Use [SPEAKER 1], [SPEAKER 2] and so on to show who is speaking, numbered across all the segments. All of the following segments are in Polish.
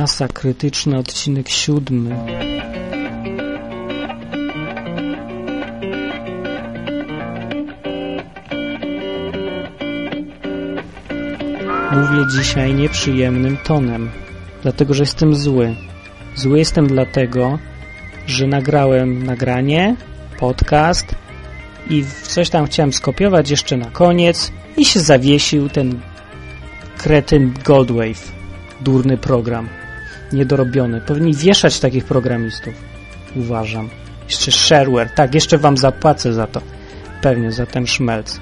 [SPEAKER 1] Masa krytyczny, odcinek siódmy. Mówię dzisiaj nieprzyjemnym tonem, dlatego że jestem zły. Zły jestem dlatego, że nagrałem nagranie, podcast i coś tam chciałem skopiować jeszcze na koniec i się zawiesił ten kretyn Goldwave. Durny program. Niedorobiony. Powinni wieszać takich programistów. Uważam. Jeszcze shareware. Tak, jeszcze wam zapłacę za to. Pewnie za ten szmelc.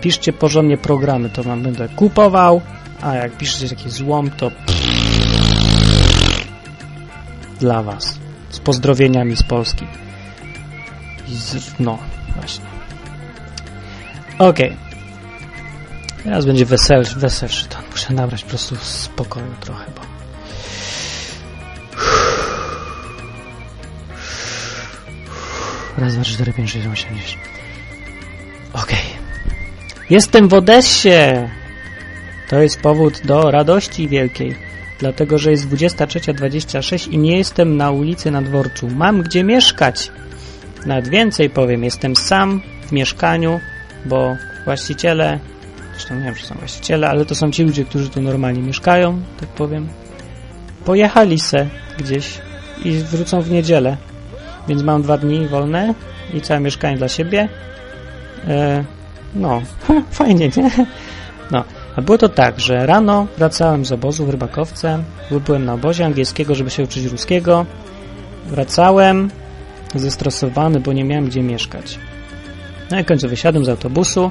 [SPEAKER 1] Piszcie porządnie programy, to wam będę kupował, a jak piszecie taki złom, to dla was. Z pozdrowieniami z Polski. Z, no, właśnie. Okej. Okay. Teraz będzie weselszy, weselszy ton. Muszę nabrać po prostu spokoju trochę, bo... Raz, dwa, cztery, pięć, sześć, osiem, dziewięć. Okej. Jestem w Odessie! To jest powód do radości wielkiej. Dlatego, że jest 23.26 i nie jestem na ulicy na dworcu. Mam gdzie mieszkać. Nawet więcej powiem, jestem sam w mieszkaniu, bo właściciele zresztą nie wiem, czy są właściciele, ale to są ci ludzie, którzy tu normalnie mieszkają, tak powiem. Pojechali se gdzieś i wrócą w niedzielę, więc mam dwa dni wolne i całe mieszkanie dla siebie. E, no, fajnie, nie? No, a było to tak, że rano wracałem z obozu w Rybakowce, byłem na obozie angielskiego, żeby się uczyć ruskiego. Wracałem zestresowany, bo nie miałem gdzie mieszkać. No i końcu wysiadłem z autobusu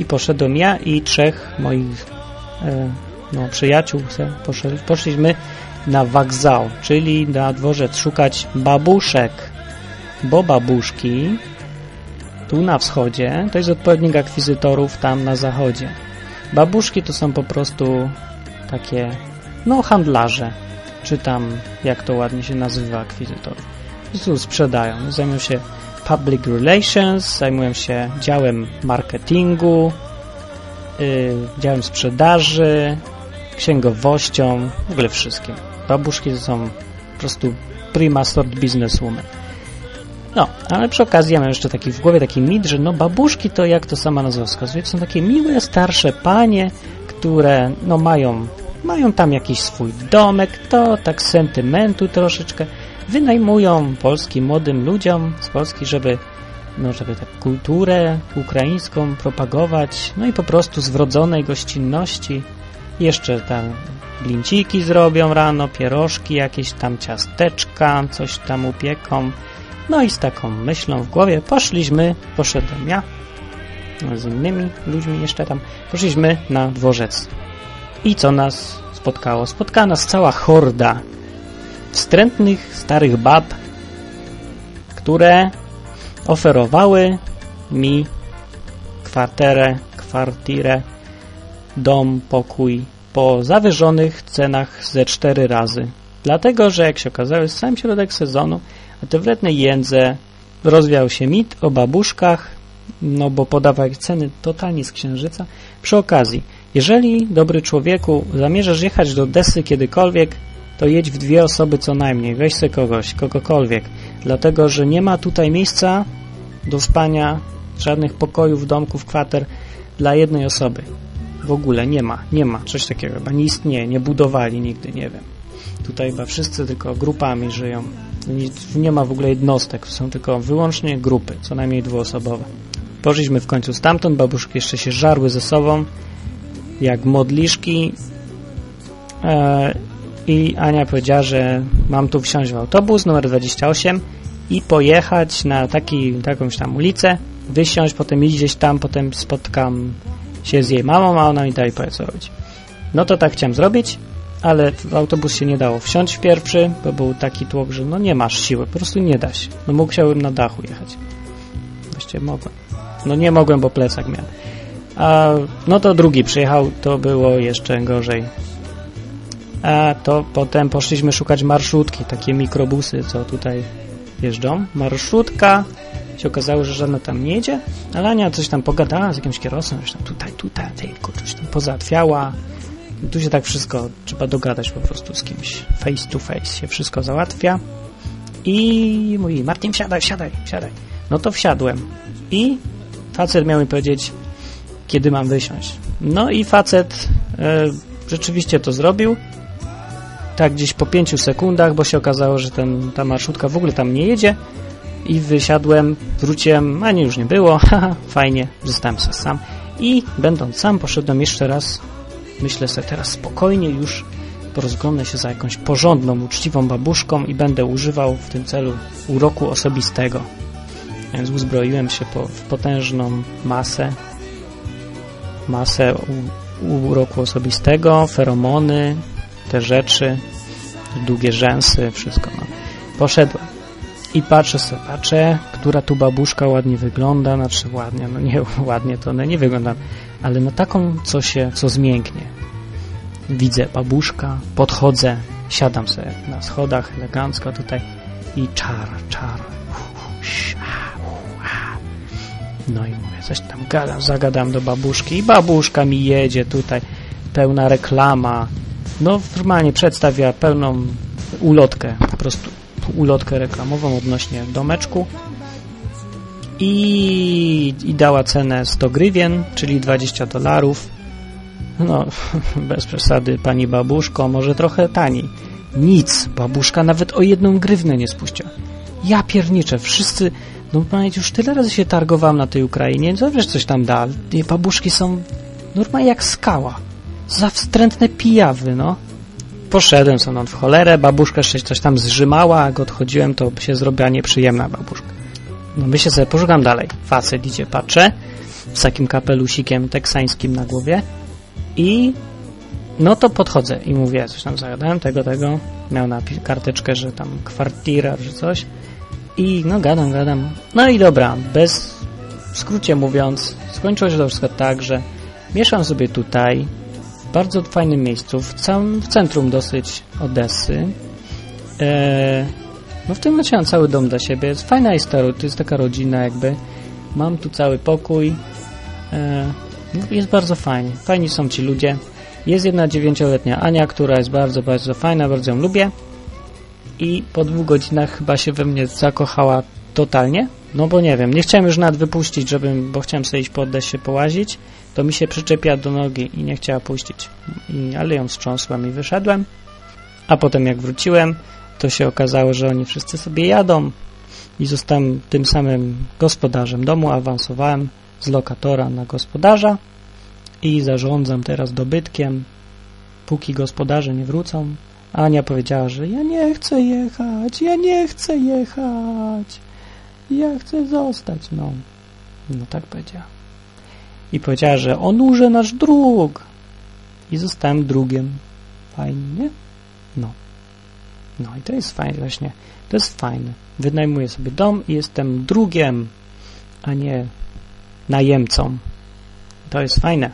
[SPEAKER 1] i poszedłem ja i trzech moich e, no, przyjaciół poszedł, poszliśmy na wagzał, czyli na dworzec szukać babuszek, bo babuszki tu na wschodzie to jest odpowiednik akwizytorów tam na zachodzie. Babuszki to są po prostu takie no handlarze, czy tam jak to ładnie się nazywa akwizytorów. Tu sprzedają, zajmują się Public Relations, zajmuję się działem marketingu, yy, działem sprzedaży, księgowością, w ogóle wszystkim. Babuszki to są po prostu prima sort businesswoman. No, ale przy okazji ja mam jeszcze taki w głowie taki mit, że no babuszki to jak to sama nazwa wskazuje, to są takie miłe, starsze panie, które no mają, mają tam jakiś swój domek, to tak sentymentu troszeczkę, wynajmują polskim młodym ludziom z Polski, żeby no, żeby tę kulturę ukraińską propagować, no i po prostu z wrodzonej gościnności jeszcze tam blinciki zrobią rano, pierożki, jakieś tam ciasteczka, coś tam upieką. No i z taką myślą w głowie poszliśmy, poszedłem ja z innymi ludźmi jeszcze tam, poszliśmy na dworzec. I co nas spotkało? Spotkała nas cała horda wstrętnych starych bab, które oferowały mi kwarterę, kwartirę, dom, pokój po zawyżonych cenach ze cztery razy. Dlatego, że jak się okazało, jest sam środek sezonu, a te wredne jędze rozwiał się mit o babuszkach, no bo podawał ceny totalnie z księżyca. Przy okazji, jeżeli, dobry człowieku, zamierzasz jechać do Desy kiedykolwiek, to jedź w dwie osoby co najmniej, weź sobie kogoś, kogokolwiek, dlatego, że nie ma tutaj miejsca do spania, żadnych pokojów, domków, kwater dla jednej osoby. W ogóle nie ma, nie ma, coś takiego, chyba nie istnieje, nie budowali nigdy, nie wiem. Tutaj chyba wszyscy tylko grupami żyją. Nie ma w ogóle jednostek, są tylko wyłącznie grupy, co najmniej dwuosobowe. Poszliśmy w końcu stamtąd, babuszki jeszcze się żarły ze sobą, jak modliszki. E, i Ania powiedziała, że mam tu wsiąść w autobus numer 28 i pojechać na taki, jakąś tam ulicę, wysiąść, potem iść gdzieś tam, potem spotkam się z jej mamą, a ona mi dalej powie co robić. No to tak chciałem zrobić, ale w autobus się nie dało wsiąść w pierwszy, bo był taki tłok, że no nie masz siły, po prostu nie da się. No musiałem na dachu jechać. Właściwie mogłem. No nie mogłem, bo plecak miałem. A no to drugi przyjechał, to było jeszcze gorzej a to potem poszliśmy szukać marszutki, takie mikrobusy, co tutaj jeżdżą. Marszutka, się okazało, że żadna tam nie jedzie, ale Ania coś tam pogadała z jakimś kierowcą, że tam tutaj, tutaj, tylko coś tam pozałatwiała, tu się tak wszystko trzeba dogadać po prostu z kimś. Face to face się wszystko załatwia. I mówi, Martin, wsiadaj, wsiadaj, wsiadaj. No to wsiadłem. I facet miał mi powiedzieć, kiedy mam wysiąść. No i facet e, rzeczywiście to zrobił. Tak gdzieś po pięciu sekundach, bo się okazało, że ten, ta marszutka w ogóle tam nie jedzie. I wysiadłem, wróciłem, a nie już nie było. Haha, fajnie, zostałem sam. I będąc sam, poszedłem jeszcze raz. Myślę sobie teraz spokojnie już porozglądnę się za jakąś porządną, uczciwą babuszką i będę używał w tym celu uroku osobistego. Więc uzbroiłem się po, w potężną masę, masę u, uroku osobistego, feromony, te rzeczy, długie rzęsy, wszystko. No. Poszedłem i patrzę sobie, patrzę, która tu babuszka ładnie wygląda, znaczy ładnie, no nie ładnie to one nie wygląda, ale no taką, co się, co zmięknie. Widzę babuszka, podchodzę, siadam sobie na schodach elegancko tutaj i czar, czar. No i mówię, coś tam gadam, zagadam do babuszki i babuszka mi jedzie tutaj, pełna reklama. No normalnie przedstawia pełną ulotkę, po prostu ulotkę reklamową odnośnie domeczku i, i dała cenę 100 grywien, czyli 20 dolarów no, bez przesady, pani babuszko, może trochę taniej. Nic, babuszka nawet o jedną grywnę nie spuściła. Ja pierniczę, wszyscy, no pamięć, już tyle razy się targowałem na tej Ukrainie, co wiesz, coś tam da. Te babuszki są normalnie jak skała. Za wstrętne pijawy, no. Poszedłem sobie w cholerę, babuszka jeszcze coś tam zrzymała, jak odchodziłem, to się zrobiła nieprzyjemna babuszka. No myślę sobie, poszukam dalej. Facet idzie, patrzę, z takim kapelusikiem teksańskim na głowie i no to podchodzę i mówię, coś tam zagadałem, tego, tego. Miał na karteczkę, że tam kwartira, czy coś. I no gadam, gadam. No i dobra, bez, w skrócie mówiąc, skończyło się to wszystko tak, że mieszkam sobie tutaj, bardzo fajnym miejscu, w, całym, w centrum dosyć Odessy. Eee, no w tym momencie mam cały dom dla siebie. Jest fajna jest to jest taka rodzina jakby. Mam tu cały pokój. Eee, jest bardzo fajnie. Fajni są ci ludzie. Jest jedna dziewięcioletnia Ania, która jest bardzo, bardzo fajna, bardzo ją lubię. I po dwóch godzinach chyba się we mnie zakochała totalnie. No bo nie wiem, nie chciałem już nawet wypuścić, żebym, bo chciałem sobie iść po się połazić. To mi się przyczepia do nogi i nie chciała puścić. I, ale ją wstrząsłem i wyszedłem. A potem jak wróciłem, to się okazało, że oni wszyscy sobie jadą i zostałem tym samym gospodarzem domu, awansowałem z lokatora na gospodarza i zarządzam teraz dobytkiem, póki gospodarze nie wrócą. Ania powiedziała, że ja nie chcę jechać, ja nie chcę jechać, ja chcę zostać. No, no tak powiedziała. I powiedziała, że onurze nasz dróg. I zostałem drugiem. Fajnie, nie? No. No i to jest fajne właśnie. To jest fajne. Wynajmuję sobie dom i jestem drugiem, a nie najemcom. To jest fajne.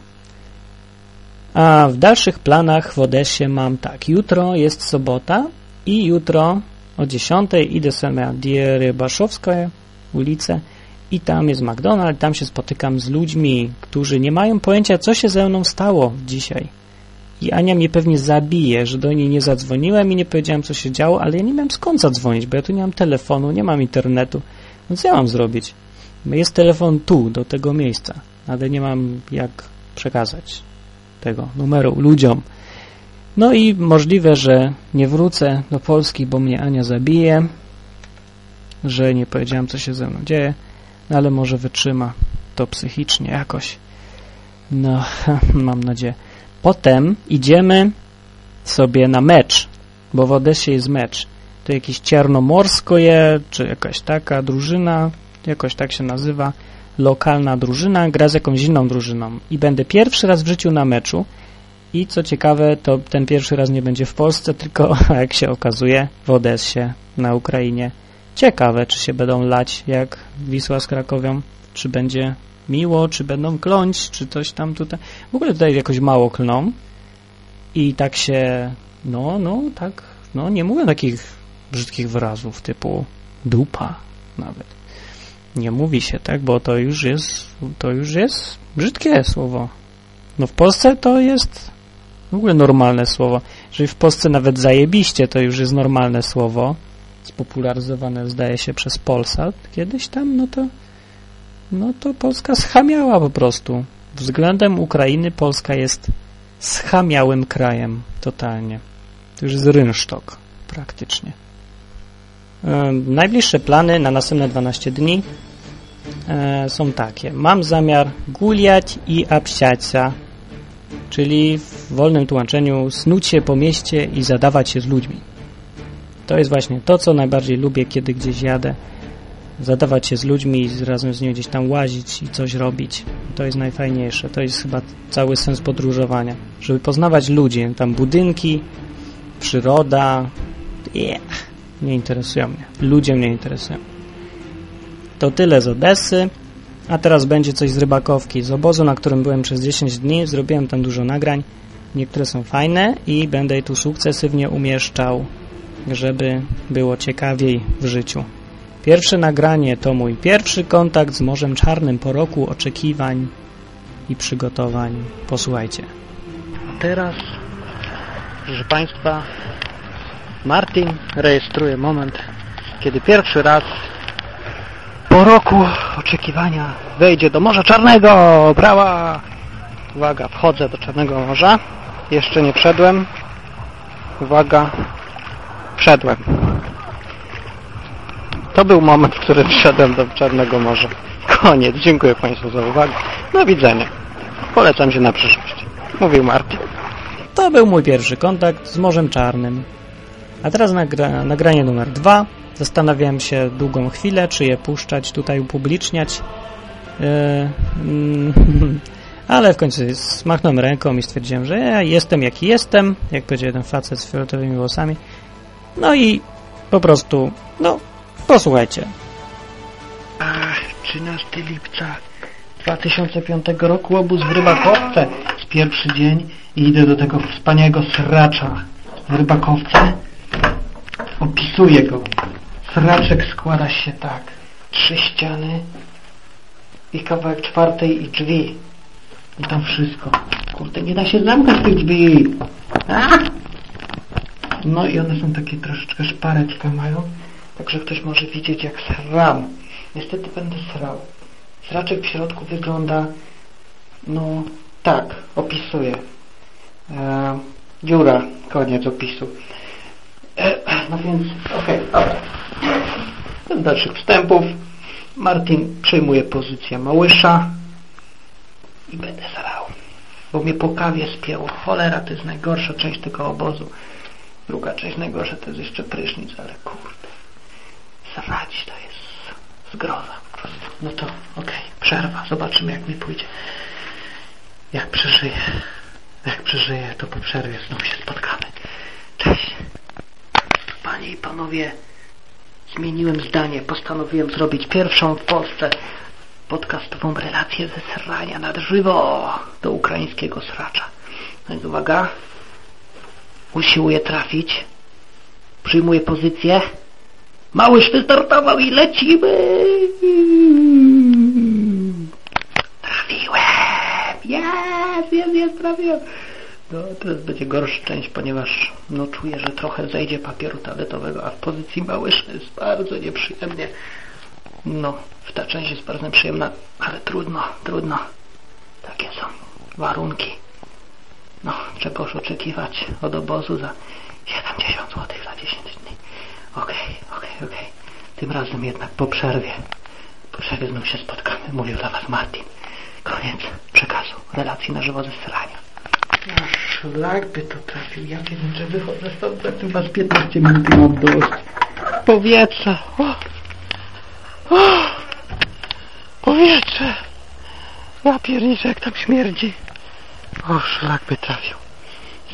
[SPEAKER 1] A w dalszych planach w Odessie mam tak. Jutro jest sobota i jutro o 10 idę sobie na Dierybaszowską ulicę i tam jest McDonald's, tam się spotykam z ludźmi, którzy nie mają pojęcia, co się ze mną stało dzisiaj. I Ania mnie pewnie zabije, że do niej nie zadzwoniłem i nie powiedziałem, co się działo, ale ja nie miałem skąd zadzwonić, bo ja tu nie mam telefonu, nie mam internetu. Więc ja mam zrobić? Jest telefon tu, do tego miejsca, ale nie mam jak przekazać tego numeru ludziom. No i możliwe, że nie wrócę do Polski, bo mnie Ania zabije, że nie powiedziałem, co się ze mną dzieje, no ale może wytrzyma to psychicznie jakoś. No, mam nadzieję. Potem idziemy sobie na mecz, bo w Odessie jest mecz. To jakiś Czarnomorsko je, czy jakaś taka drużyna, jakoś tak się nazywa, lokalna drużyna, gra z jakąś inną drużyną i będę pierwszy raz w życiu na meczu i co ciekawe, to ten pierwszy raz nie będzie w Polsce, tylko jak się okazuje w Odessie na Ukrainie. Ciekawe, czy się będą lać jak Wisła z Krakowią, czy będzie miło, czy będą kląć, czy coś tam tutaj. W ogóle tutaj jakoś mało klną i tak się, no, no, tak, no, nie mówię takich brzydkich wyrazów typu dupa nawet nie mówi się, tak, bo to już jest, to już jest brzydkie słowo. No w Polsce to jest W ogóle normalne słowo. Jeżeli w Polsce nawet zajebiście to już jest normalne słowo, spopularyzowane zdaje się przez Polsat kiedyś tam, no to no to Polska schamiała po prostu. Względem Ukrainy Polska jest schamiałym krajem totalnie. To już jest rynsztok praktycznie. E, najbliższe plany na następne 12 dni e, są takie. Mam zamiar guliać i absiacia, czyli w wolnym tłumaczeniu snuć się po mieście i zadawać się z ludźmi. To jest właśnie to, co najbardziej lubię, kiedy gdzieś jadę. Zadawać się z ludźmi i razem z nimi gdzieś tam łazić i coś robić. To jest najfajniejsze. To jest chyba cały sens podróżowania. Żeby poznawać ludzi, tam budynki, przyroda. Yeah. Nie interesują mnie. Ludzie mnie interesują. To tyle z Odessy. A teraz będzie coś z rybakowki. Z obozu, na którym byłem przez 10 dni, zrobiłem tam dużo nagrań. Niektóre są fajne i będę je tu sukcesywnie umieszczał, żeby było ciekawiej w życiu. Pierwsze nagranie to mój pierwszy kontakt z Morzem Czarnym po roku oczekiwań i przygotowań. Posłuchajcie.
[SPEAKER 2] Teraz, proszę Państwa, Martin rejestruje moment, kiedy pierwszy raz po roku oczekiwania wejdzie do Morza Czarnego. Brawa! Uwaga, wchodzę do Czarnego Morza. Jeszcze nie wszedłem. Uwaga, wszedłem. To był moment, w którym wszedłem do Czarnego Morza. Koniec. Dziękuję Państwu za uwagę. Do widzenia. Polecam się na przyszłość. Mówił Martin.
[SPEAKER 1] To był mój pierwszy kontakt z Morzem Czarnym. A teraz nagra nagranie numer dwa. Zastanawiałem się długą chwilę, czy je puszczać, tutaj upubliczniać. Yy, mm, ale w końcu smachnąłem ręką i stwierdziłem, że ja jestem jaki jestem, jak powiedział jeden facet z fioletowymi włosami. No i po prostu, no, posłuchajcie.
[SPEAKER 2] Ach, 13 lipca 2005 roku obóz w Rybakowce. Z pierwszy dzień i idę do tego wspaniałego sracza w Rybakowce. Opisuję go. Sraczek składa się tak. Trzy ściany i kawałek czwartej i drzwi. I tam wszystko. Kurde, nie da się zamknąć tych drzwi. A! No i one są takie troszeczkę szpareczkę mają. Także ktoś może widzieć jak sram. Niestety będę srał. Sraczek w środku wygląda no tak, opisuję. E, dziura, koniec opisu. E, no więc, okej, okay, dobra. Dalszych wstępów Martin przyjmuje pozycję małysza i będę srał. Bo mnie po kawie spięło. Cholera, to jest najgorsza część tego obozu. Druga część najgorsza to jest jeszcze prysznic, ale kurde. Srać to jest zgroza po prostu. No to okej, okay, przerwa. Zobaczymy jak mi pójdzie. Jak przeżyję. Jak przeżyję, to po przerwie znów się spotkamy. Cześć. Panie i panowie, zmieniłem zdanie. Postanowiłem zrobić pierwszą w Polsce podcastową relację ze srania nad żywo do ukraińskiego sracza. No więc uwaga. Usiłuję trafić. Przyjmuję pozycję. Małyż wystartował i lecimy. Trafiłem. Jest, jest, jest, trafiłem. No, teraz będzie gorsza część, ponieważ no, czuję, że trochę zejdzie papieru toaletowego, a w pozycji małysza jest bardzo nieprzyjemnie. No, w ta część jest bardzo nieprzyjemna, ale trudno, trudno. Takie są warunki. No, czegoż oczekiwać od obozu za 70 zł za 10 dni. Okej, okay, okej, okay, okej. Okay. Tym razem jednak po przerwie. Po przerwie znów się spotkamy. Mówił dla Was Martin. Koniec przekazu. Relacji na żywo ze strania. Aż szlak by to trafił. Ja wiem, że wychodzę stąd za chyba z 15 minut i mam dość. Powietrze. O. O. Powietrze. Ja pierniczę, jak tam śmierdzi. O, szlak by trafił.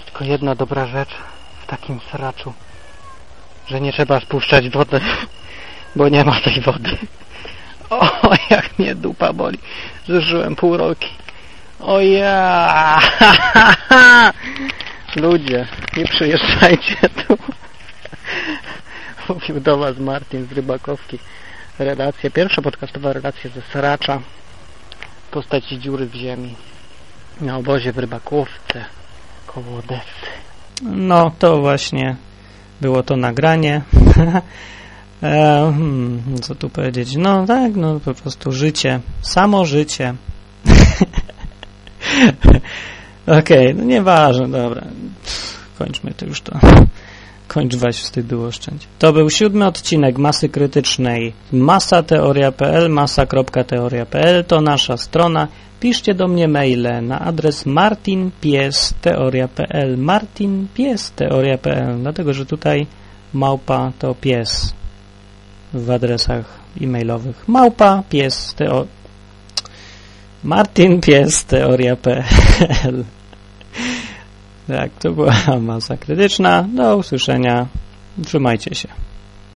[SPEAKER 2] Tylko jedna dobra rzecz w takim sraczu, że nie trzeba spuszczać wody, bo nie ma tej wody. O, jak mnie dupa boli. Zużyłem pół roki. O ja! Ludzie, nie przyjeżdżajcie tu. Mówił do Was Martin z Rybakowki. Relacja, pierwsza podcastowa relacja ze Sracza w postaci dziury w ziemi na obozie w Rybakówce koło Odessy.
[SPEAKER 1] No, to właśnie było to nagranie. e, hmm, co tu powiedzieć? No tak, no po prostu życie. Samo życie. Okej, okay, no nieważne, dobra. Kończmy to już to. Kończ weź wstydu oszczędź. To był siódmy odcinek Masy Krytycznej. Masateoria.pl, masa.teoria.pl to nasza strona. Piszcie do mnie maile na adres martinpiesteoria.pl martinpiesteoria.pl dlatego, że tutaj małpa to pies w adresach e-mailowych. Małpa pies teo... martinpiesteoria.pl Tak, to była masa krytyczna. Do usłyszenia. Trzymajcie się.